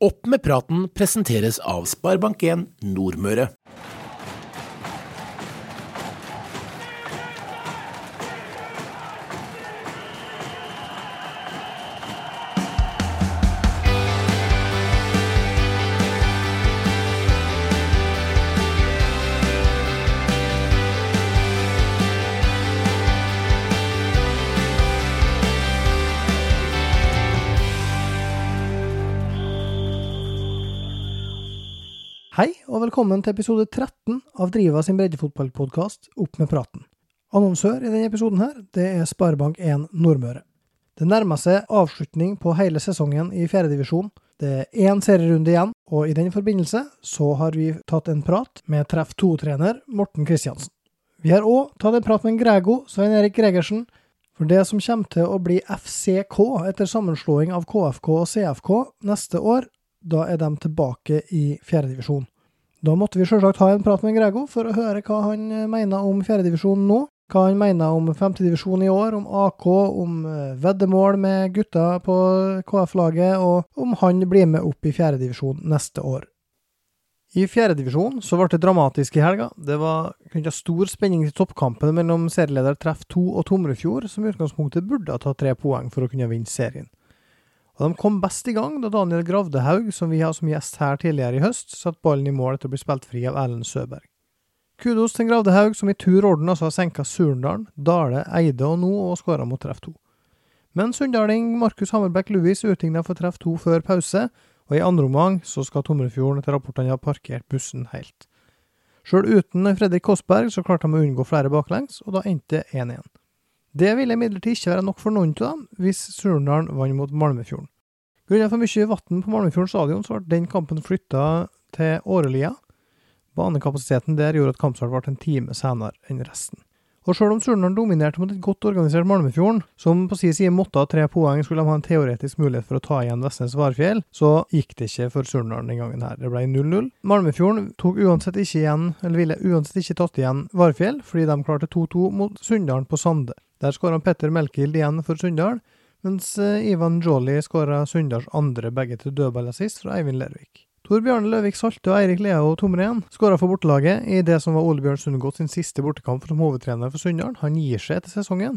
Opp med praten presenteres av Sparebank1 Nordmøre. Velkommen til episode 13 av Driva sin breddefotballpodkast Opp med praten. Annonsør i denne episoden her, det er Sparebank1 Nordmøre. Det nærmer seg avslutning på hele sesongen i fjerdedivisjon. Det er én serierunde igjen, og i den forbindelse så har vi tatt en prat med Treff 2-trener Morten Kristiansen. Vi har òg tatt en prat med Grego, Svein Erik Gregersen, for det som kommer til å bli FCK etter sammenslåing av KFK og CFK neste år, da er de tilbake i fjerdedivisjon. Da måtte vi selvsagt ha en prat med Grego for å høre hva han mener om fjerdedivisjon nå, hva han mener om femtedivisjon i år, om AK, om eh, veddemål med gutta på KF-laget, og om han blir med opp i fjerdedivisjon neste år. I fjerdedivisjon så ble det dramatisk i helga. Det var kunne stor spenning til toppkampen mellom serieleder Treff 2 og Tomrefjord, som i utgangspunktet burde ha tatt tre poeng for å kunne vinne serien. Og De kom best i gang da Daniel Gravdehaug, som vi har som gjest her tidligere i høst, satte ballen i mål etter å bli spilt fri av Erlend Søberg. Kudos til Gravdehaug, som i tur orden altså har senka Surndalen, Dale, Eide og nå, og skåra mot treff 2. Men sunndaling Markus Hammerbekk Louis utligna for treff 2 før pause, og i andre omgang så skal Tomrefjorden etter rapportene ha parkert bussen helt. Sjøl uten Fredrik Kåssberg så klarte de å unngå flere baklengs, og da endte 1-1. Det ville imidlertid ikke være nok for noen av dem hvis Surnadal vant mot Malmefjorden. Grunnet for mye vann på Malmefjorden stadion, så ble den kampen flytta til Årelia. Banekapasiteten der gjorde at kampstart ble en time senere enn resten. Og sjøl om Surnadal dominerte mot et godt organisert Malmefjorden, som på sin side måtte ha tre poeng, skulle de ha en teoretisk mulighet for å ta igjen Vestnes Varfjell, så gikk det ikke for Surnadal den gangen her. Det ble 0-0. Malmefjorden tok uansett ikke igjen, eller ville uansett ikke tatt igjen Varfjell, fordi de klarte 2-2 mot Sunndalen på Sande. Der skåra Petter Melkild igjen for Sunndal, mens Ivan Jolly skåra Sunndals andre, begge til dødballassist fra Eivind Lervik. Tor Bjarne Løvik Salte og Eirik Leo Tomren skåra for bortelaget i det som var Ole Bjørn Sundgodt sin siste bortekamp som hovedtrener for Sunndal. Han gir seg etter sesongen.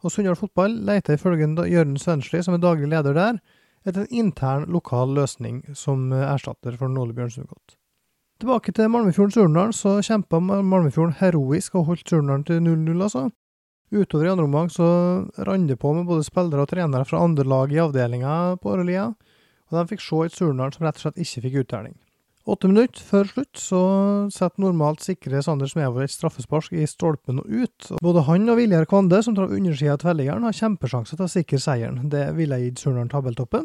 Og Sunndal fotball leter ifølge Jørund Svensli, som er daglig leder der, etter en intern lokal løsning som erstatter for Ole Bjørn Sundgodt. Tilbake til Malmefjorden Surnadal, så kjempa Malmefjorden heroisk og holdt Surnadal til 0-0, altså. Utover i andre omgang så rant det på med både spillere og trenere fra andre lag i avdelinga på Årelia, og de fikk se et Surnadal som rett og slett ikke fikk uttelling. Åtte minutter før slutt så setter normalt sikre Sander Smevold et straffespark i stolpen og ut. Både han og Viljar Kvande, som traff undersida av tverrliggeren, har kjempesjanse til å sikre seieren. Det ville gitt Surnadal tabelltoppen.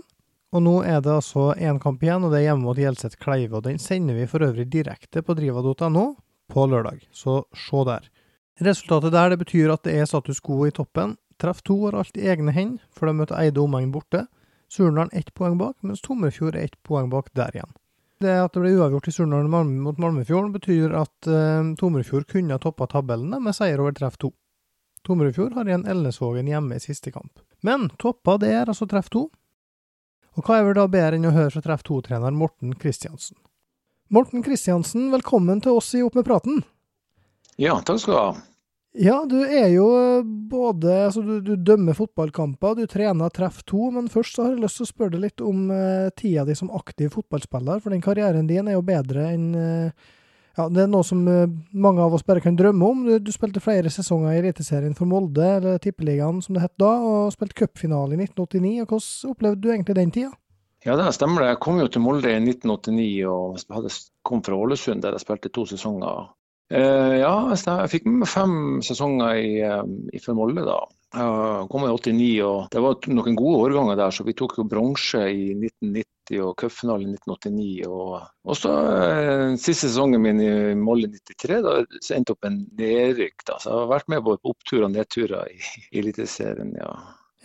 Og nå er det altså én kamp igjen, og det er hjemme mot Gjelset Kleive. og Den sender vi for øvrig direkte på driva.no på lørdag, så se der. Resultatet der det betyr at det er status quo i toppen. Treff to har alt i egne hender, for de møter Eide omegn borte. Surnadal ett poeng bak, mens Tomrefjord er ett poeng bak der igjen. Det at det ble uavgjort i Surnadal mot Malmefjorden, betyr at eh, Tomrefjord kunne ha toppa tabellene med seier over treff to. Tomrefjord har igjen Elnesvågen hjemme i siste kamp. Men toppa det er altså treff to. Og hva er vel da bedre enn å høre fra treff to-trener Morten Kristiansen? Morten Kristiansen, velkommen til oss i Opp med praten. Ja, takk skal du ha. Ja, du er jo både Altså, du, du dømmer fotballkamper, du trener treff to, men først så har jeg lyst til å spørre deg litt om uh, tida di som aktiv fotballspiller, for den karrieren din er jo bedre enn uh, Ja, det er noe som uh, mange av oss bare kan drømme om. Du, du spilte flere sesonger i Eliteserien for Molde, eller Tippeligaen som det het da, og spilte cupfinale i 1989. og Hvordan opplevde du egentlig den tida? Ja, det stemmer. Jeg kom jo til Molde i 1989 og hadde kom fra Ålesund, der jeg spilte to sesonger. Uh, ja, jeg fikk med meg fem sesonger i, um, i for Molde da. Jeg kom i 89 og det var noen gode årganger der, så vi tok jo bronse i 1990 og cupfinale i 1989. Og, og så uh, siste sesongen min i Molde 93, da så endte opp en nedrykk. da, Så jeg har vært med på oppturer og nedturer i Eliteserien, ja.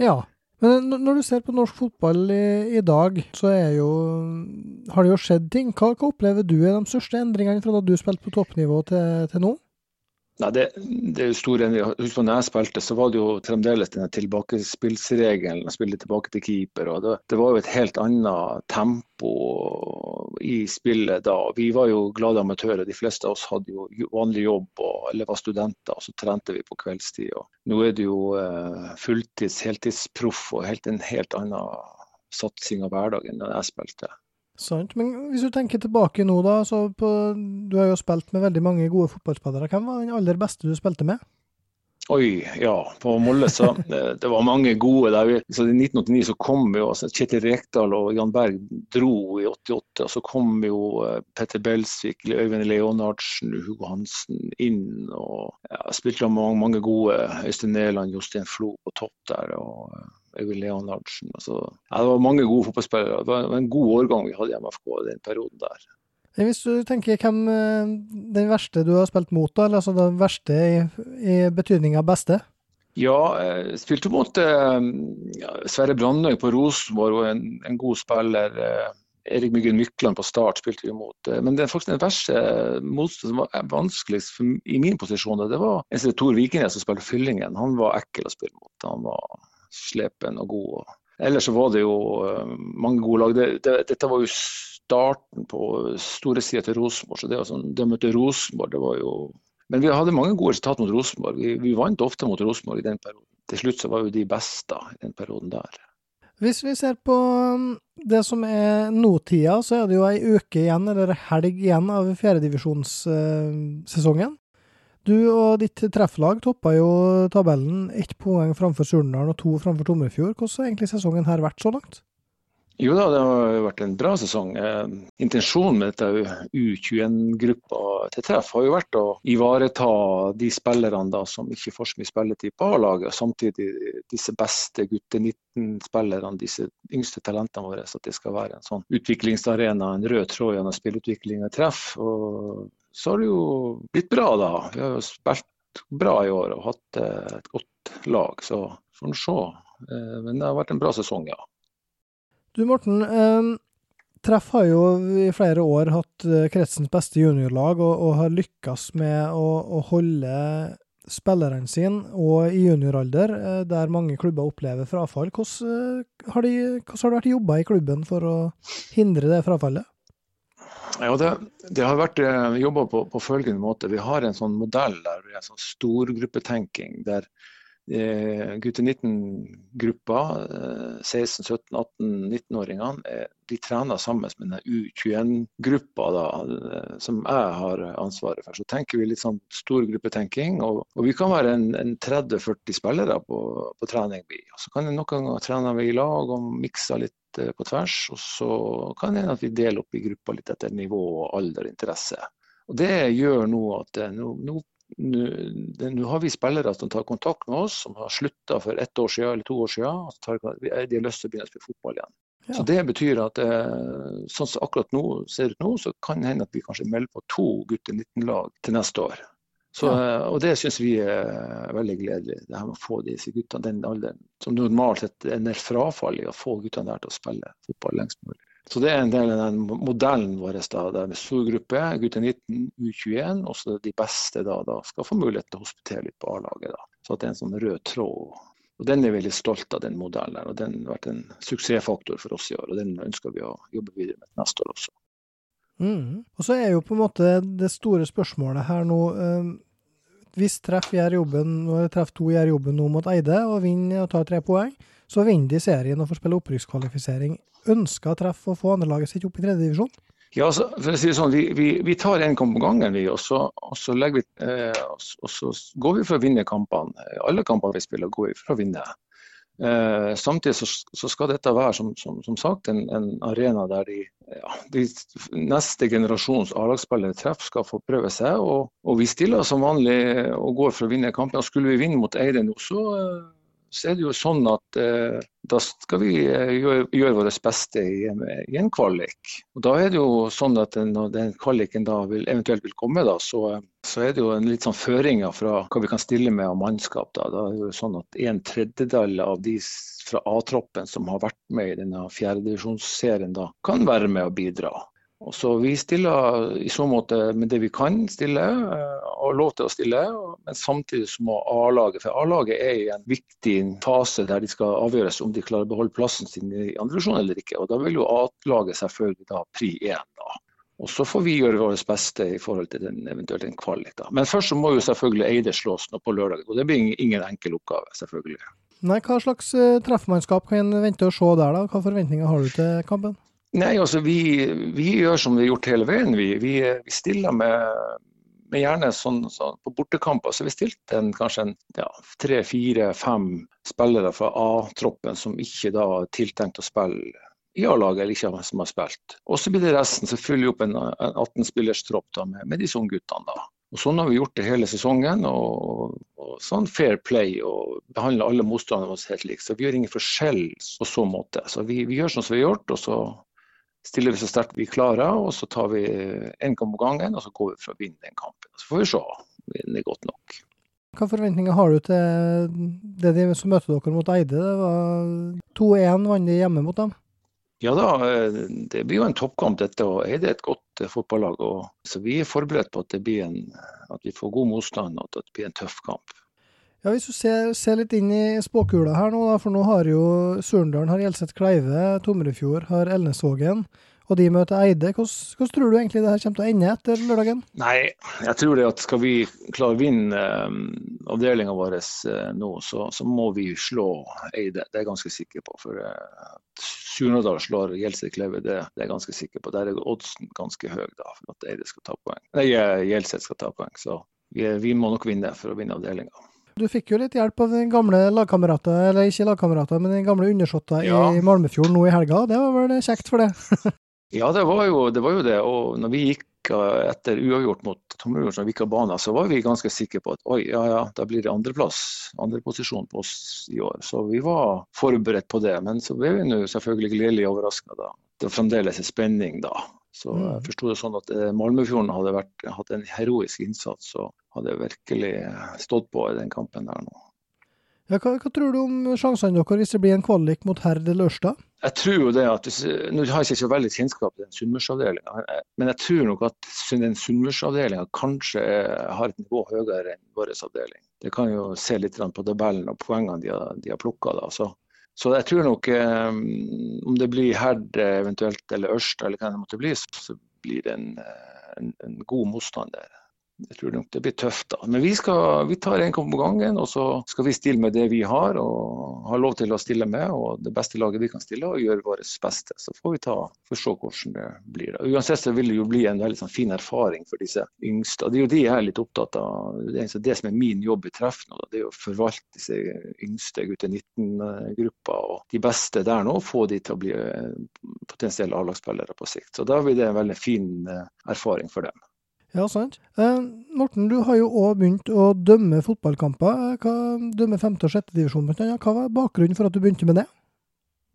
Ja, men når du ser på norsk fotball i, i dag, så jo, har det jo skjedd ting. Hva, hva, opplever du er de største endringene fra da du spilte på toppnivå til, til nå? Nei, det, det, er jo stor endring. Husk på når jeg spilte, så var det jo fremdeles denne tilbakespillsregelen, spille tilbake til keeper. og det, det, var jo et helt annet tempo i spillet da. Vi var jo glade amatører. De fleste av oss hadde jo vanlig jobb og, eller var studenter, og så trente vi på kveldstid. Og nå er det jo eh, fulltids, heltidsproff og helt, en helt annen satsing av hverdagen enn jeg spilte. Sant. Men hvis du tenker tilbake nå, da. På, du har jo spilt med veldig mange gode fotballspillere. Hvem var den aller beste du spilte med? Oi, ja. På Molle så det, var mange gode. der. Så I 1989 så kom jo altså, Kjetil Rekdal og Jan Berg dro i 88. og Så kom jo eh, Petter Belsvik, Øyvind Leonardsen, Hugo Hansen inn. og ja, Spilte mange, mange gode. Øystein Næland, Jostein Flo på topp der. og Øyvind Leonardsen. Altså, ja, det var mange gode fotballspillere. Det var en god årgang vi hadde i MFK i den perioden der. Hvis du tenker hvem eh, den verste du har spilt mot, da, eller altså den verste i, i betydning av beste? Ja, jeg spilte mot eh, Sverre Brandøy på Rosenborg, og en, en, god spiller. Eh, Erik Myggen Mykland på start spilte vi mot. Eh, men det er faktisk den verste motstanderen som var vanskeligst i min posisjon, det var en Tor Vikernes som spilte Fyllingen. Han var ekkel å spille mot. Han var slepen og god. Ellers var det jo uh, mange gode lag. Det, det, dette var jo starten på store sider til Rosenborg. så Det, altså, det å møte Rosenborg, det var jo Men vi hadde mange gode resultat mot Rosenborg. Vi, vi vant ofte mot Rosenborg i den perioden. Til slutt så var jo de beste i den perioden der. Hvis vi ser på um, det som er nåtida, så er det jo ei uke igjen, eller helg igjen, av fjerdedivisjonssesongen. Du og ditt trefflag toppa jo tabellen ett poeng framfor Surnadal og to framfor Tomrefjord. Hvordan har egentlig sesongen her vært så langt? Jo da, det har vært en bra sesong. Eh, intensjonen med dette U21-gruppa til treff har jo vært å ivareta de spillerne da, som ikke får så mye spilletid på A-laget, samtidig disse beste gutte 19-spillerne, disse yngste talentene våre. Så at det skal være en sånn utviklingsarena, en rød tråd gjennom spillutvikling og treff. Og så har det jo blitt bra, da. Vi har jo spilt bra i år og hatt eh, et godt lag, så får vi se. Eh, men det har vært en bra sesong, ja. Du Morten, eh, Treff har jo i flere år hatt kretsens beste juniorlag og, og har lykkes med å, å holde spillerne sine, og i junioralder, der mange klubber opplever frafall. Hvordan har, de, hvordan har det vært jobba i klubben for å hindre det frafallet? Ja, det, det, har vært eh, jobba på, på, følgende måte. Vi har en sånn modell der vi har sånn storgruppetenking. der eh, gutte 19-gruppa, eh, 16-, 17-, 18-, 19-åringene, eh, de trener sammen med den U21-gruppa eh, som jeg har ansvaret for. Så tenker vi litt sånn storgruppetenking. Og, og vi kan være en, en 30-40 spillere på, på trening. Og så kan noen ganger trene vi i lag og mikse litt Eh, på tvers. Og så kan det hende at vi deler opp i grupper litt etter nivå, alder og interesse. Og Det gjør nå at eh, nå, har vi spillere som tar kontakt med oss, som har slutta for ett år siden eller to år siden. Og tar, de har lyst til å begynne å spille fotball igjen. Ja. Så Det betyr at eh, sånn som akkurat nå ser ut nå, så kan det hende at vi kanskje melder på to gutter 19-lag til neste år. Så. Eh, og det syns vi er veldig gledelig. Det her med å få disse guttene den alderen som normalt sett er nær frafall i å få guttene der til å spille fotball lengst mulig. Så det er en del av den modellen vår da, der med stor gruppe, gutter 19, U21, og så de beste da, da, skal få mulighet til å hospitere litt på A-laget. da. Så det er en sånn rød tråd. Og Den er vi veldig stolt av, den modellen. og Den har vært en suksessfaktor for oss i år. og Den ønsker vi å jobbe videre med neste år også. Mm. Og så er jo på en måte det store spørsmålet her nå eh, Hvis Treff gjør jobben, og Treff 2 gjør jobben nå mot Eide og vinner og tar tre poeng, så vinner de serien og får spille opprykkskvalifisering. Ønsker Treff å få andrelaget sitt opp i tredjedivisjon? Ja, altså, for å si det sånn, vi, vi, vi tar én kamp om gangen, vi, og så, og så, vi, eh, og så går vi for å vinne kampene. Alle kampene vi spiller, går vi for å vinne. Eh, samtidig så, så, skal dette være som, som, som sagt en, en, arena der de, ja, de neste generasjons A-lagsspillere treffer skal få prøve seg. Og, og, vi stiller som vanlig og går for å vinne kampen. Skulle vi vinne mot Eide nå, så, så, er det jo sånn at eh, da skal vi eh, gjøre, gjøre vårt beste i, i, en kvalik. Og Da er det jo sånn at når den kvaliken da vil, eventuelt vil komme, da, så, så, er det jo en litt sånn føringer fra hva vi kan stille med av mannskap. Da. da er det jo sånn at En tredjedel av de fra A-troppen som har vært med i denne fjerdedivisjonsserien, kan være med og bidra. Og så Vi stiller i så måte med det vi kan stille, eh, og lov til å stille. Men samtidig så må A-laget For A-laget er i en viktig fase der de skal avgjøres om de klarer å beholde plassen sin i andre divisjon eller ikke. Og Da vil jo A-laget selvfølgelig da pri én. da. Og Så får vi gjøre vårt beste i forhold til den eventuelt en kvalik. Men først så må jo selvfølgelig Eide slås nå på lørdag. Og det blir ingen enkel oppgave, selvfølgelig. Nei, Hva slags uh, treffmannskap kan en vente å se der, da? Hva forventninger har du til kampen? Nei, altså vi, vi, gjør som vi har gjort hele veien. Vi, vi, vi stiller med, med gjerne sånn, sånn, På bortekamper så vi stilte kanskje tre, fire, fem spillere fra A-troppen som ikke da er tiltenkt å spille i A-laget eller ikke som har spilt. Og så blir det resten som fyller opp en, en 18-spillerstropp med, med disse ungguttene. da. Og Sånn har vi gjort det hele sesongen. og, og Sånn fair play og behandler alle motstanderne våre helt likt. Så vi gjør ingen forskjell på så måte. Så vi, vi, gjør sånn som vi har gjort, og så stiller vi så sterkt vi klarer, og så tar vi én kamp om gangen, og så går vi for å vinne den kampen. Så får vi se om det er godt nok. Hva forventninger har du til det de som møter dere mot Eide? Det var 2-1 vant de hjemme mot dem? Ja da, det blir jo en toppkamp dette. og Eide er et godt fotballag. Så vi er forberedt på at, en, at vi får god motstand og at det blir en tøff kamp. Ja, Hvis du ser, ser, litt inn i spåkula her nå, da, for nå har jo Surndalen har Hjelset Kleive, Tomrefjord har Elnesvågen, og de møter Eide. Hvordan, hvordan, tror du egentlig det her kommer til å ende etter lørdagen? Nei, jeg tror det at skal vi klare å vinne um, avdelinga vår uh, nå, så, så, må vi slå Eide. Det er jeg ganske sikker på. For uh, Surnadal slår Gjelseth Kleive, det, det, er jeg ganske sikker på. Der er oddsen ganske høy da, for at Eide skal ta poeng. Nei, Gjelseth skal ta poeng. Så vi, vi må nok vinne for å vinne avdelinga. Du fikk jo litt hjelp av den gamle lagkameraten, eller ikke lagkameraten, men den gamle undersåtta ja. i Malmefjorden nå i helga. Det var vel kjekt for det? ja, det var, jo, det var, jo, det Og når vi gikk eh, etter uavgjort mot gikk av banen, så var vi ganske sikre på at oi, ja ja, da blir det andreplass, andreposisjon på oss i år. Så vi var forberedt på det. Men så ble vi nå selvfølgelig gledelig overraska da. Det var fremdeles en spenning da. Så jeg mm. forsto det sånn at eh, Malmefjorden hadde vært, hatt en heroisk innsats. og hadde virkelig stått på i den kampen der nå. Ja, hva, hva, tror du om sjansene deres hvis det blir en kvalik mot Herd eller Ørsta? Jeg tror jo det at, Nå har jeg ikke så veldig kjennskap til den Sunnmørsavdelinga, men jeg tror nok at den Sunnmørsavdelinga kanskje har et nivå høyere enn vår avdeling. Det kan jo se litt på tabellen og poengene de har, de har plukka. Så, så, jeg tror nok um, om det blir Herd eventuelt eller Ørsta eller hva det måtte bli, så blir det en, en, en god motstand der jeg tror nok det blir tøft, da. Men vi, skal, vi tar en kamp om gangen, og så skal vi stille med det vi har og har lov til å stille med. Og det beste laget vi kan stille, og gjøre vårt beste. Så får vi ta, får se hvordan det blir. Da. Uansett så vil det jo bli en veldig sånn, fin erfaring for disse yngste. Det er jo de jeg er litt opptatt av. Det, er det som er min jobb i treff nå, det er å forvalte disse yngste gutter 19-gruppa og de beste der nå, få de til å bli eh, potensielle A-lagsspillere på sikt. Så da blir det en veldig fin eh, erfaring for dem. Ja, sant. Eh, Morten, du har jo òg begynt å dømme fotballkamper. Eh, hva, dømme femte- og sjettedivisjon bl.a. Hva var bakgrunnen for at du begynte med det?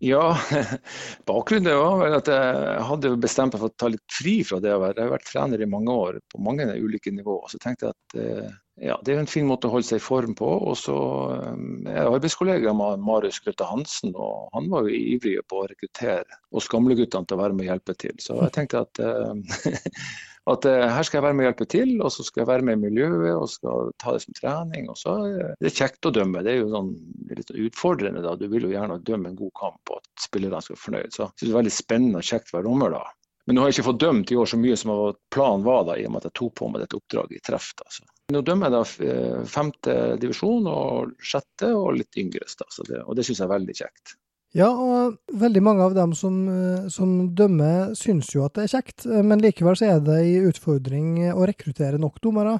Ja, bakgrunnen var vel at jeg hadde bestemt meg for å ta litt fri fra det å være Jeg har vært trener i mange år på mange ulike nivåer. Så tenkte jeg at eh, ja, det er en fin måte å holde seg i form på. Og så eh, er jeg arbeidskollega med Marius Grøtte Hansen, og han var jo ivrig på å rekruttere oss gamleguttene til å være med og hjelpe til. Så jeg tenkte at At uh, her skal jeg være med og hjelpe til, og så skal jeg være med i miljøet og skal ta det som trening. og så er Det kjekt å dømme. Det er jo sånn, litt utfordrende. da. Du vil jo gjerne dømme en god kamp og at spillerne skal være fornøyd. Så det er veldig spennende og kjekt være dommer da. Men nå har jeg ikke fått dømt i år så mye som planen var da, i og med at jeg tok på meg dette oppdraget i treff. Da. Så. Nå dømmer jeg da eh, femte divisjon og sjette og litt yngre. Da, det, og det syns jeg er veldig kjekt. Ja, og veldig mange av dem som, eh, som, dømmer, syns jo at det er kjekt, eh, men likevel så er det en utfordring å rekruttere nok dommere.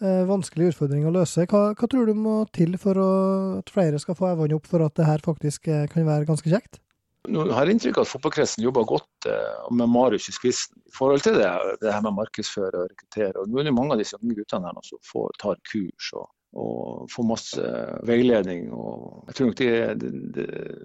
Eh, vanskelig utfordring å løse. Hva, hva, tror du må til for å, at flere skal få øynene opp for at det her faktisk kan være ganske kjekt? Nå har jeg inntrykk av at fotballkretsen jobber godt med Marius i spissen i forhold til det, det her med markedsføre og rekruttere. Og nå er det mange av disse unge guttene her som får, tar kurs og og få masse veiledning. Og jeg tror nok de, de, de,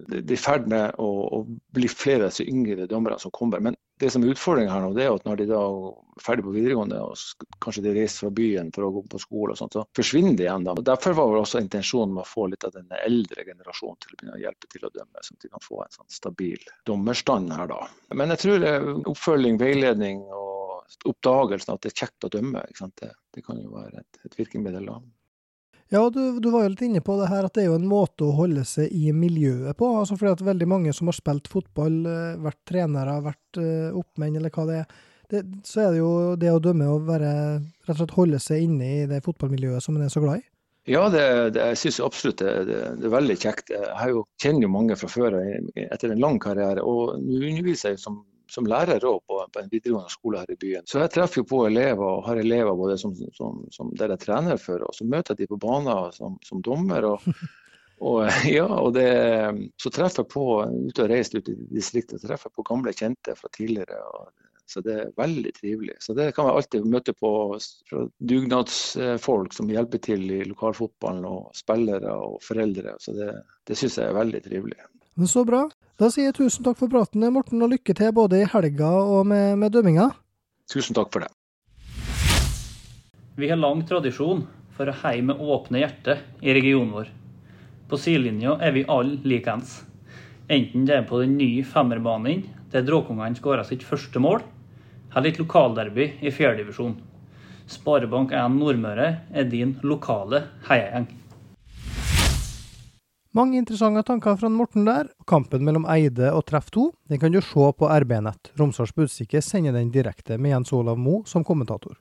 de er i ferd med å, å, bli flere av disse yngre dommerne som kommer. Men det som er utfordringen her nå, det er at når de da er ferdig på videregående og kanskje de reiser fra byen for å gå på skole, og sånt, så forsvinner de igjen. da. Og Derfor var vel også intensjonen med å få litt av den eldre generasjonen til å begynne å hjelpe til å dømme, sånn at de kan få en sånn stabil dommerstand her da. Men jeg tror oppfølging, veiledning og oppdagelsen at det er kjekt å dømme, det, det, kan jo være et, et virkemiddel. da. Ja, du, du, var jo litt inne på det her at det er jo en måte å holde seg i miljøet på. altså fordi at veldig mange som har spilt fotball, eh, vært trenere, vært uh, oppmenn eller hva det er, det, så er det jo det å dømme å være, rett og slett holde seg inne i det fotballmiljøet som en er så glad i. Ja, det, det, jeg synes absolutt det, det, er veldig kjekt. Jeg jo, kjenner jo mange fra før etter en lang karriere. Og nå underviser jeg som som lærer på, på, en videregående skole her i byen. Så jeg treffer jo på elever og har elever både som, som, som der jeg trener for, og så møter jeg de på banen som, som dommer. og og, ja, og det, så treffer jeg på, ute og reist ut i distriktet, treffer jeg på gamle kjente fra tidligere. Og, så det er veldig trivelig. Så det kan man alltid møte på dugnadsfolk som hjelper til i lokalfotballen, og spillere og foreldre. Så det, det syns jeg er veldig trivelig. Men Så bra. Da sier jeg tusen takk for praten, Morten, og lykke til både i helga og med, med dømminga. Tusen takk for det. Vi har lang tradisjon for å heie med åpne hjerter i regionen vår. På sidelinja er vi alle likeens. Enten det er på den nye femmerbanen der Dråkungene skåra sitt første mål, eller et lokalderby i fjerdedivisjon. Sparebank1 Nordmøre er din lokale heiagjeng. Mange interessante tanker fra Morten der. Kampen mellom Eide og Treff 2 den kan du se på RB-nett. Romsdals Budstikke sender den direkte med Jens Olav Mo som kommentator.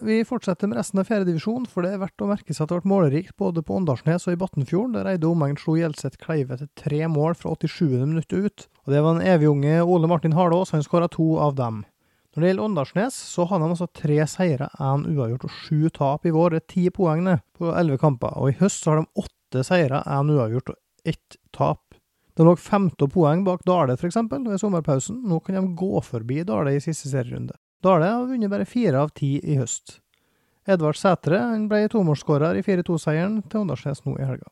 Vi fortsetter med resten av fjerdedivisjon, for det er verdt å merke seg at det ble målerikt både på Åndalsnes og i Batnfjorden, der Eide omegn slo Gjelseth Kleive til tre mål fra 87. minutt ut. Og Det var en evigunge Ole Martin Harlås, han skåra to av dem. Når det gjelder Åndalsnes, så har de altså tre seire, én uavgjort og sju tap i vår. Det er ti poeng på elleve kamper. Og i høst så har de åtte åtte seire, én uavgjort og ett tap. De lå 15 poeng bak Dale f.eks. ved sommerpausen. Nå kan de gå forbi Dale i siste serierunde. Dale har vunnet bare fire av ti i høst. Edvard Sætre ble tomålsskårer i 4-2-seieren til Åndalsnes nå i helga.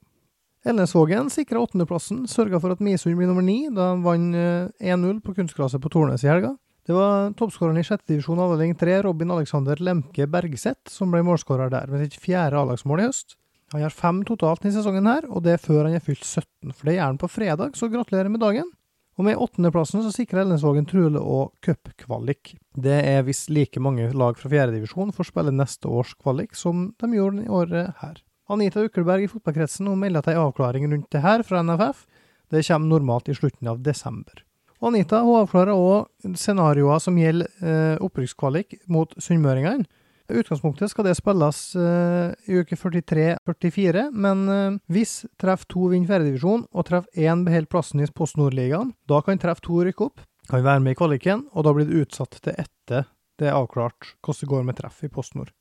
Elnesvågen sikra åttendeplassen, sørga for at Misund blir nummer ni, da de vant 1-0 eh, på kunstgresset på Tornes i helga. Det var toppskåreren i sjette divisjon avdeling tre, Robin Alexander Lemke Bergseth, som ble målskårer der, med sitt fjerde A-lagsmål i høst. Han har fem totalt i sesongen her, og det er før han er fylt 17, for det gjør han på fredag, så gratulerer med dagen. Og med åttendeplassen så sikrer Elnesvågen Trule og cupkvalik. Det er visst like mange lag fra fjerdedivisjon får spille neste års kvalik som de gjorde i året her. Anita Ukkelberg i fotballkretsen hun melder til en avklaring rundt det her fra NFF. Det kommer normalt i slutten av desember. Anita hun avklarer òg scenarioer som gjelder eh, opprykkskvalik mot sunnmøringene. Utgangspunktet skal det spilles uh, i uke 43-44, men uh, hvis treff 2 vinner fjerdedivisjon og treff 1 beholder plassen i Post Nord-ligaen, da kan treff 2 rykke opp, kan være med i kvaliken, og da blir det utsatt til etter det er avklart hvordan det går med treff i Post Nord.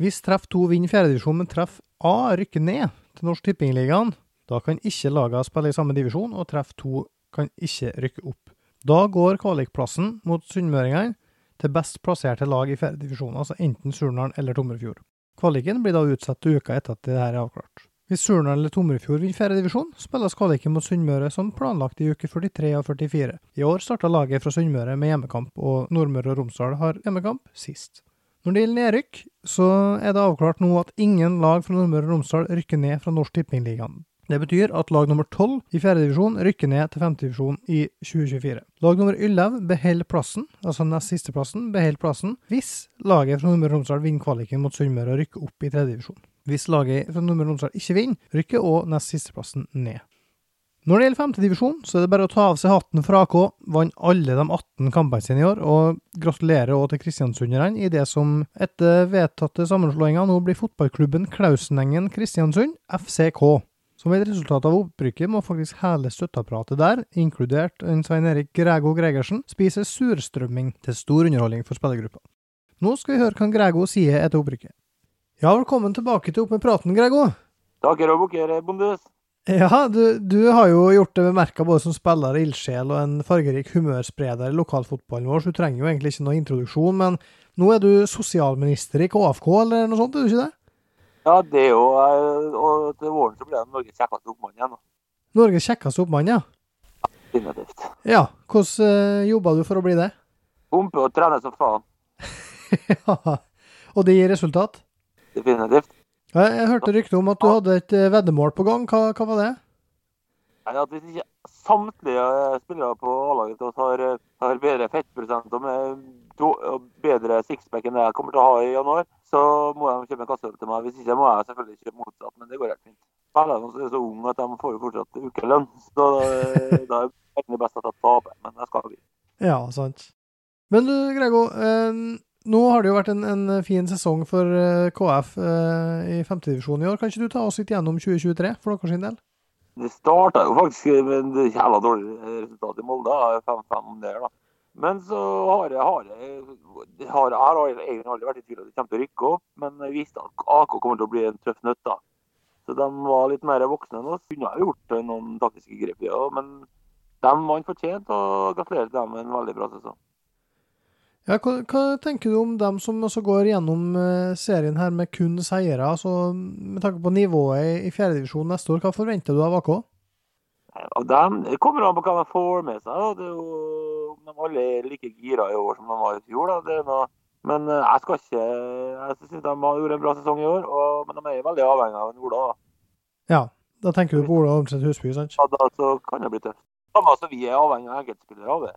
Hvis treff 2 vinner fjerdedivisjon, men treff A rykker ned til Norsk Tippingligaen, da kan ikke lagene spille i samme divisjon, og treff 2 kan ikke rykke opp. Da går kvalikplassen mot sunnmøringene til best plasserte lag i fjerdedivisjon, altså enten Surnadal eller Tomrefjord. Kvaliken blir da utsatt til uka etter at det her er avklart. Hvis Surnadal eller Tomrefjord vinner fjerdedivisjon, spilles kvaliken mot Sunnmøre som planlagt i uke 43 og 44. I år starta laget fra Sunnmøre med hjemmekamp, og Nordmøre og Romsdal har hjemmekamp sist. Når det gjelder nedrykk, så er det avklart nå at ingen lag fra Nordmøre og Romsdal rykker ned fra Norsk Tippingligaen. Det betyr at lag nummer 12 i 4. divisjon rykker ned til 5. divisjon i 2024. Lag nummer 11 beholder plassen, altså nest sisteplassen, beholder plassen hvis laget fra Nordmøre og Romsdal vinner kvaliken mot Sunnmøre og rykker opp i 3. divisjon. Hvis laget fra Nordmøre og Romsdal ikke vinner, rykker òg nest sisteplassen ned. Når det gjelder femtedivisjon, så er det bare å ta av seg hatten for AK. Vant alle de 18 kampene sine i år, og gratulerer òg til kristiansunderne i det som etter vedtatte sammenslåinger nå blir fotballklubben Klausenengen Kristiansund, FCK. Som et resultat av opprykket må faktisk hele støtteapparatet der, inkludert en Svein Erik Grego Gregersen, spise surstrømming til stor underholdning for spillergruppa. Nå skal vi høre hva Grego sier etter opprykket. Ja, velkommen tilbake til Opp med praten, Grego. Takker og bukker, bondus. Ja, du, du, har jo gjort det bemerka både som spiller, ildsjel og en fargerik humørspreder i lokalfotballen vår, så du trenger jo egentlig ikke noe introduksjon. Men nå er du sosialminister i KFK, eller noe sånt, er du ikke det? Ja, det er jo eh, Og til våren så blir det Norges kjekkeste oppmann igjen. Norges kjekkeste oppmann, ja. Definitivt. Ja, hvordan uh, jobba du for å bli det? Pumpe og trene som faen. ja, og det gir resultat? Definitivt. Ja, Jeg hørte rykte om at du hadde et eh, veddemål på gang. Hva, hva var det? Nei, at Hvis ikke samtlige spillere på A-laget til oss har, har bedre fettprosent og med og bedre sixpack enn det jeg kommer til å ha i januar, så må de kjøpe en kasseøl til meg. Hvis ikke må jeg selvfølgelig kjøpe motsatt, men det går helt fint. Spillerne er så unge at de får jo fortsatt ukelønn. Så da, er det best at jeg taper, men jeg skal bli. Ja, sant. Men du, Grego. Eh, nå har det jo vært en, en fin sesong for eh, KF eh, i femtedivisjon i år. Kan ikke du ta oss litt gjennom 2023 for deres del? Det starta jo faktisk med et jævla dårlig resultat i Molde. 5-5 der, da. Men så har jeg, har jeg, har, jeg har egentlig aldri vært i tvil om de kommer til å rykke opp, men jeg visste at AK kommer til å bli en tøff nøtt. da. Så de var litt mer voksne enn oss. Kunne ha gjort noen taktiske grep, ja, men de vant fortjent. Og gratulerer til dem med en veldig bra sesong. Ja, hva, hva, tenker du om dem som også går gjennom uh, serien her med kun seire? Altså, med tanke på nivået i, i fjerdedivisjon neste år, hva forventer du av AK? Av dem, kommer an på hva de får med seg. Det er jo, om de alle er like gira i år som de var i fjor. Noe, men uh, jeg skal ikke Jeg syns de har gjort en bra sesong i år, og, men de er veldig avhengig av Ola. Da. Ja, da tenker du på Ola Ormseth Husby, sant? Ja, da så kan det bli tøft. Samme som vi er avhengig av enkeltspillere av det.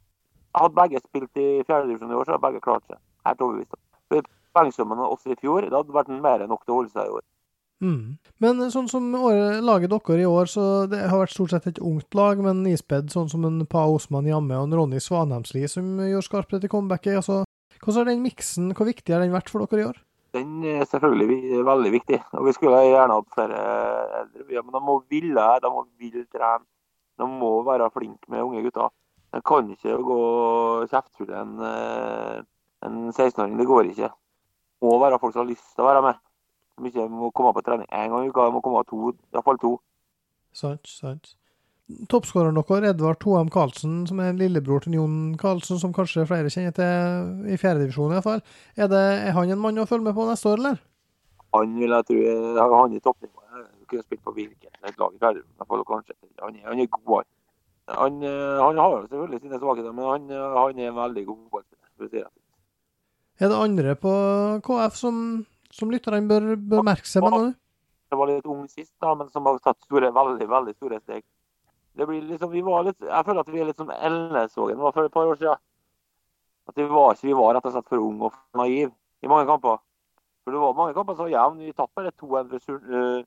Jeg hadde begge spilt i fjerdedivisjon i år, så hadde begge klart seg. Helt overbevist. Poengsummen også i fjor det hadde vært mer enn nok til å holde seg i år. Mm. Men sånn som laget dere i år, så det har vært stort sett et ungt lag, men ispedd sånn som en Pa Osman Jamme og en Ronny Svanheimsli som gjør skarpt etter comebacket. Altså, hvordan har den miksen, hvor viktig har den vært for dere i år? Den er selvfølgelig veldig viktig. og Vi skulle gjerne hatt flere eldre. Ja, men de må ville, de må ville trene. De må være flinke med unge gutter. De kan ikke gå kjeftfulle en, en 16-åring. Det går ikke. Det må være folk som har lyst til å være med. De ikke må komme på trening én gang i uka, jeg må komme to, iallfall to. Sant, sant. Toppskåreren deres, Edvard Toam Karlsen, som er lillebror til Jon Karlsen, som kanskje flere kjenner til i fjerdedivisjon iallfall. Er, det, er han en mann å følge med på neste år, eller? Han vil jeg tro er han i toppnivå. Jeg kunne spilt på hvilket lag i fjerdedivisjon, kanskje. Han er, han er god, han. Han, har jo selvfølgelig sine svakheter, men han, han er en veldig god fotballspiller. Er det andre på KF som, som lytterne bør, bør merke seg med nå? Det var litt ung sist, da, men som har tatt store, veldig veldig store steg. Det blir liksom, vi var litt, jeg føler at vi er litt som Elnesvågen var for et par år siden. At vi var, vi var rett og slett for unge og for naive i mange kamper. For Det var mange kamper som var jevne. Vi tapte bare 2-1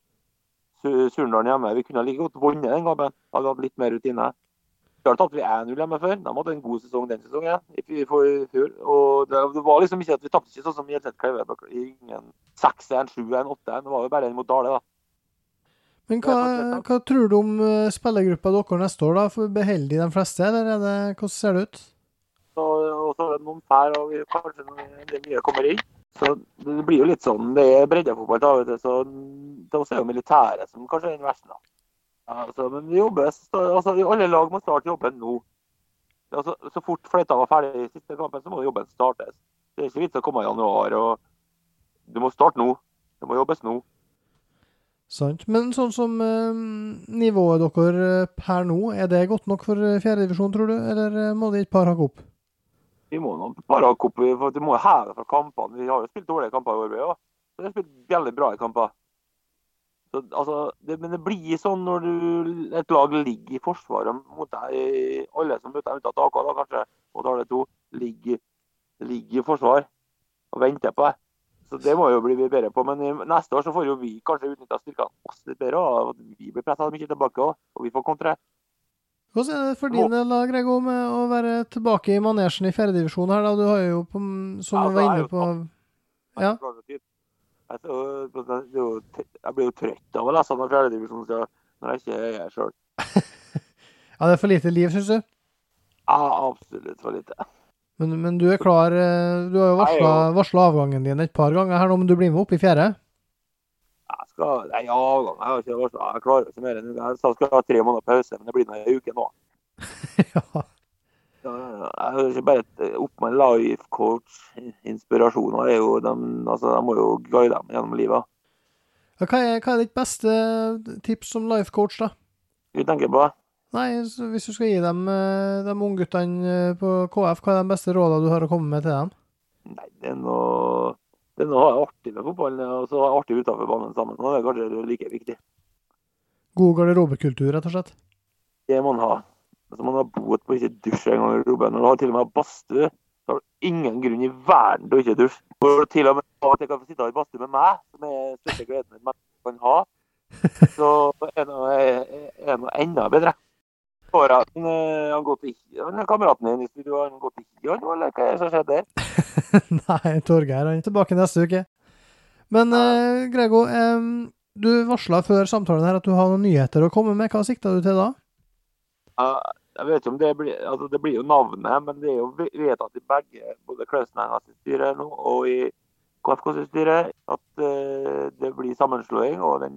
for Surndalen hjemme. Vi kunne like godt vunnet den kampen. Hadde hatt litt mer rutine. Klart at vi 1-0 hjemme før. De hadde en god sesong den sesongen. i fjor. Og det, det, var liksom ikke at Vi tapte ikke sånn som Hjelset Kleive. Ingen 6-1, 7-1, 8-1. Det var jo bare en mot Dale, da. Men hva, hva, tror du om spillergruppa deres neste år? da? Beholder de de fleste, eller er det, hvordan ser det ut? Så, og så er det noen fær, og vi, kanskje det nye kommer inn. Så Det blir jo litt sånn, det er breddefotball. da, vet du, så Det er jo militæret som kanskje er den verste. da. Altså, men vi jobber, altså, Alle lag må starte jobben nå. Altså, så fort fløyta var ferdig i siste kampen, så må jobben startes. Det er ikke vits å komme i januar. og Du må starte nå. Det må jobbes nå. Sant. Men sånn som eh, nivået dere per nå, er det godt nok for fjerdedivisjon, tror du? Eller må det et par hakke opp? Vi må nå bare hakke opp, vi må heve fra kampene. Vi har jo spilt dårlige kamper i år, vi òg. Vi har spilt veldig bra i kamper. Så, altså, det, men det blir sånn når du, et lag ligger i forsvaret mot deg, alle som møter unntatt AK, da kanskje, og da det to, ligger, ligger i forsvar og venter på deg. Så Det må jo bli bedre på. Men neste år så får jo vi kanskje utnytta styrkene oss litt bedre. og Vi blir pressa mye tilbake òg, og vi får kontre. Hvordan er det for din del, Grego, med å være tilbake i manesjen i fjerdedivisjon her? da? Du har jo, på, som ja, du var inne på Ja? Jeg blir jo trøtt av å lese om fjerdedivisjon når jeg ikke er her sjøl. ja, det er for lite liv, syns du? Ja, absolutt for lite. Men, men, du er klar Du har jo varsla avgangen din et par ganger her nå, men du blir med opp i fjerde? Jeg skal Nei, avgang Jeg har ikke varsla. Jeg klarer ikke mer enn jeg skal ha tre måneder pause, men det blir nå ei uke nå. ja. Jeg hører ikke bare opp med life coach. Inspirasjoner er jo de, altså, de må jo guide dem gjennom livet. Ja, Hva er, hva er ditt beste tips som life coach, da? Du tenker på Nei, hvis du skal gi dem, eh, de ungguttene eh, på KF, hva er de beste rådene du har å komme med til dem? Nei, det er noe det er noe artig med fotballen, og så det artig utenfor banen sammen. Og det er kanskje like viktig. God garderobekultur, rett og slett. Det må man ha. Altså, man har boet på ikke dusje en gang i Robben Når du har til og med badstue, så har du ingen grunn i verden til å ikke dusje. Og til og med at jeg kan få sitte i badstue med meg, som er største gleden et menneske kan ha, så er det noe, enda bedre. Han, eh, han gått i han er kameraten din i studio, har han gått i hi, han, eller hva er det som skjedde der? Nei, Torgeir han er tilbake neste uke. Men eh, Grego, eh, du varsla før samtalen her at du har noen nyheter å komme med. Hva sikta du til da? Ja, Jeg vet ikke om det blir altså det blir jo navnet, men det er jo vedtatt i begge, både Klausenenga sitt styre nå og i KFK sitt styre, at eh, det blir sammenslåing, og den,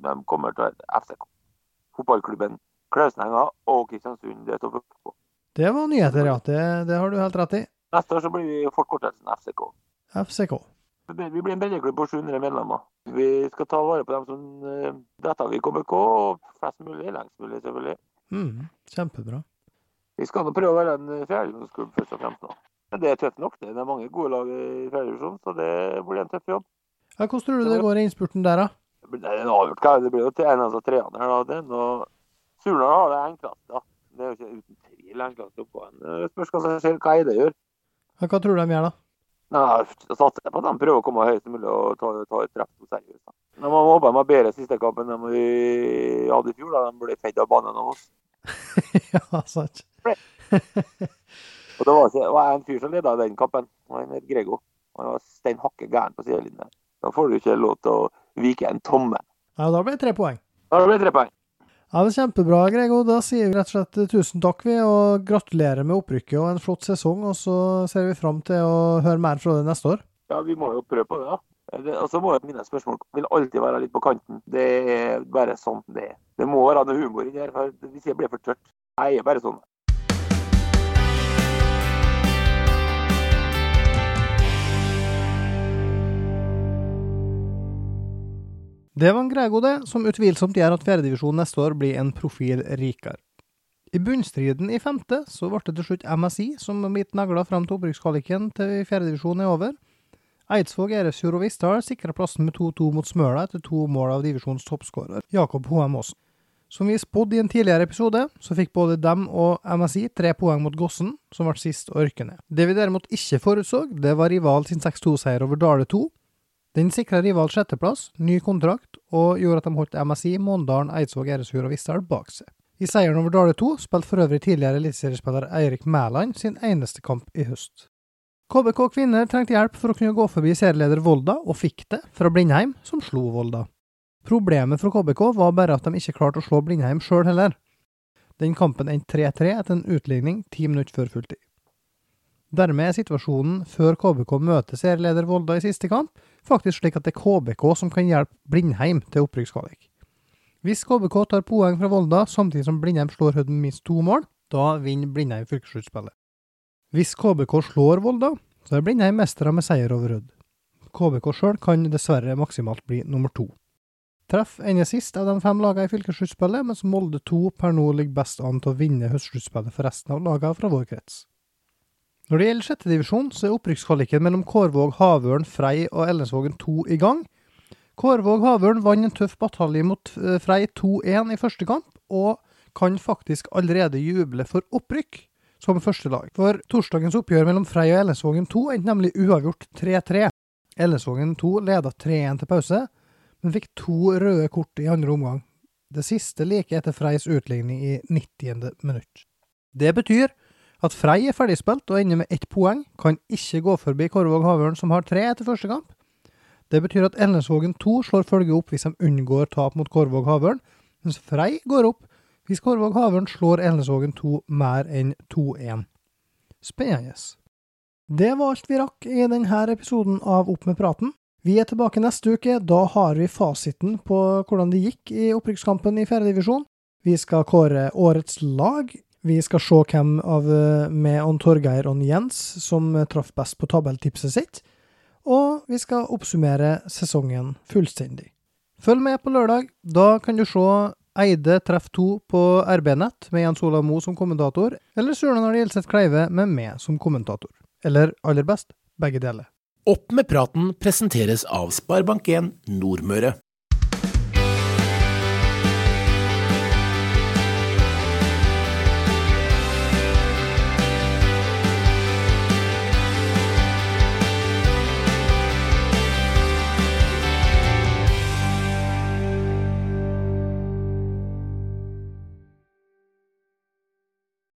de kommer til å hete FCK. Fotballklubben Klausenenga og Kristiansund. Det står på. Det var nyheter, ja. Det, det har du helt rett i. Neste år så blir vi forkortelsen FCK. FCK. Vi blir en breddeklubb på 700 medlemmer. Vi skal ta vare på dem som detter av i KBK, og flest mulig, lengst mulig selvfølgelig. Mm, kjempebra. Vi skal nå prøve å være en fjerdedivisjonsklubb først og fremst nå. Men det er tøft nok. Det Det er mange gode lag i fjerdedivisjon, så det blir en tøff jobb. Ja, hvordan tror du det går i innspurten der, da? Det blir en avgjort hva. Det blir jo til en av treene her. da. Noe... Surnadal har det enklest. da. Det er jo ikke uten tvil enklest oppgaven. Det spørs hva som skjer, hva Eide gjør. Ja, hva tror du de gjør, da? Nei, Jeg satser på at de prøver å komme høyest mulig og ta, ta et treff på seriøst. Men Man håper de har bedre siste kampen enn de hadde i fjor. da. De ble fedd av banen av oss. ja, sant. Og det var, ikke, det var en fyr som leda den kampen. Han het Grego. Han var stein hakke gæren på sidelinja. Da får du ikke lov til å vike en tomme. Ja, da blir det tre poeng. Da blir det tre poeng. Ja, det er Kjempebra, Grego. Da sier vi rett og slett tusen takk, vi, og gratulerer med opprykket og en flott sesong. Og så ser vi fram til å høre mer fra deg neste år. Ja, vi må jo prøve på det, da. Og så må jo mine spørsmål vil alltid være litt på kanten. Det er bare sånn det er. Det må være noe humor inni her, for hvis jeg blir for tørt. Jeg er bare sånn. Det var en Grego, som utvilsomt gjør at fjerdedivisjon neste år blir en profil rikere. I bunnstriden i femte så ble det til slutt MSI som mitt negla fram til opprykkskvaliken til fjerdedivisjon er over. Eidsvåg, Eresfjord og har sikra plassen med 2-2 mot Smøla etter to mål av divisjonens toppskårer, Jakob H.M. Aasen. Som vi spådde i en tidligere episode, så fikk både dem og MSI tre poeng mot Gossen, som ble sist å rykke ned. Det vi derimot ikke forutså, det var rival sin 6-2-seier over Dale 2. Den sikra rival sjetteplass, ny kontrakt, og gjorde at de holdt MSI, Måndalen, Eidsvåg, Eresfjord og Vissdal bak seg. I seieren over Dale 2 spilte for øvrig tidligere eliteseriespiller Eirik Mæland sin eneste kamp i høst. KBK kvinner trengte hjelp for å kunne gå forbi serieleder Volda, og fikk det fra Blindheim, som slo Volda. Problemet for KBK var bare at de ikke klarte å slå Blindheim sjøl heller. Den kampen endte 3-3 etter en utligning ti minutter før fulltid. Dermed er situasjonen før KBK møter serieleder Volda i siste kamp, faktisk slik at det er KBK som kan hjelpe Blindheim til opprykkskvalik. Hvis KBK tar poeng fra Volda samtidig som Blindheim slår Hødd minst to mål, da vinner Blindheim fylkessluttspillet. Hvis KBK slår Volda, så er Blindheim mestere med seier over Rød. KBK sjøl kan dessverre maksimalt bli nummer to. Treff ender sist av de fem lagene i fylkessluttspillet, mens Molde 2 per nå ligger best an til å vinne høstsluttspillet for resten av lagene fra vår krets. Når det gjelder sjette divisjon, så er opprykkskvaliken mellom Kårvåg, Havørn, Frei og Ellensvågen 2 i gang. Kårvåg Havørn vant en tøff batalje mot eh, Frei 2-1 i første kamp, og kan faktisk allerede juble for opprykk som første lag. For torsdagens oppgjør mellom Frei og Ellesvågen 2 endte nemlig uavgjort 3-3. Ellesvågen 2 leda 3-1 til pause, men fikk to røde kort i andre omgang. Det siste like etter Freis utligning i 90. minutt. Det betyr at Frei er ferdigspilt og ender med ett poeng, kan ikke gå forbi Korvåg Havørn som har tre etter første kamp. Det betyr at Elnesvågen 2 slår følge opp hvis de unngår tap mot Korvåg Havørn, mens Frei går opp hvis Kårvåg Havørn slår Elnesvågen 2 mer enn 2-1. Spennende. Det var alt vi rakk i denne episoden av Opp med praten. Vi er tilbake neste uke. Da har vi fasiten på hvordan det gikk i opprykkskampen i fjerdedivisjon. Vi skal kåre årets lag. Vi skal se hvem av med on Torgeir og Jens som traff best på tabelltipset sitt. Og vi skal oppsummere sesongen fullstendig. Følg med på lørdag. Da kan du se Eide treff 2 på RB-nett med Jens Olav Moe som kommentator, eller Surnadal Gjelseth Kleive med meg som kommentator. Eller aller best, begge deler. Opp med praten presenteres av Sparebank1 Nordmøre.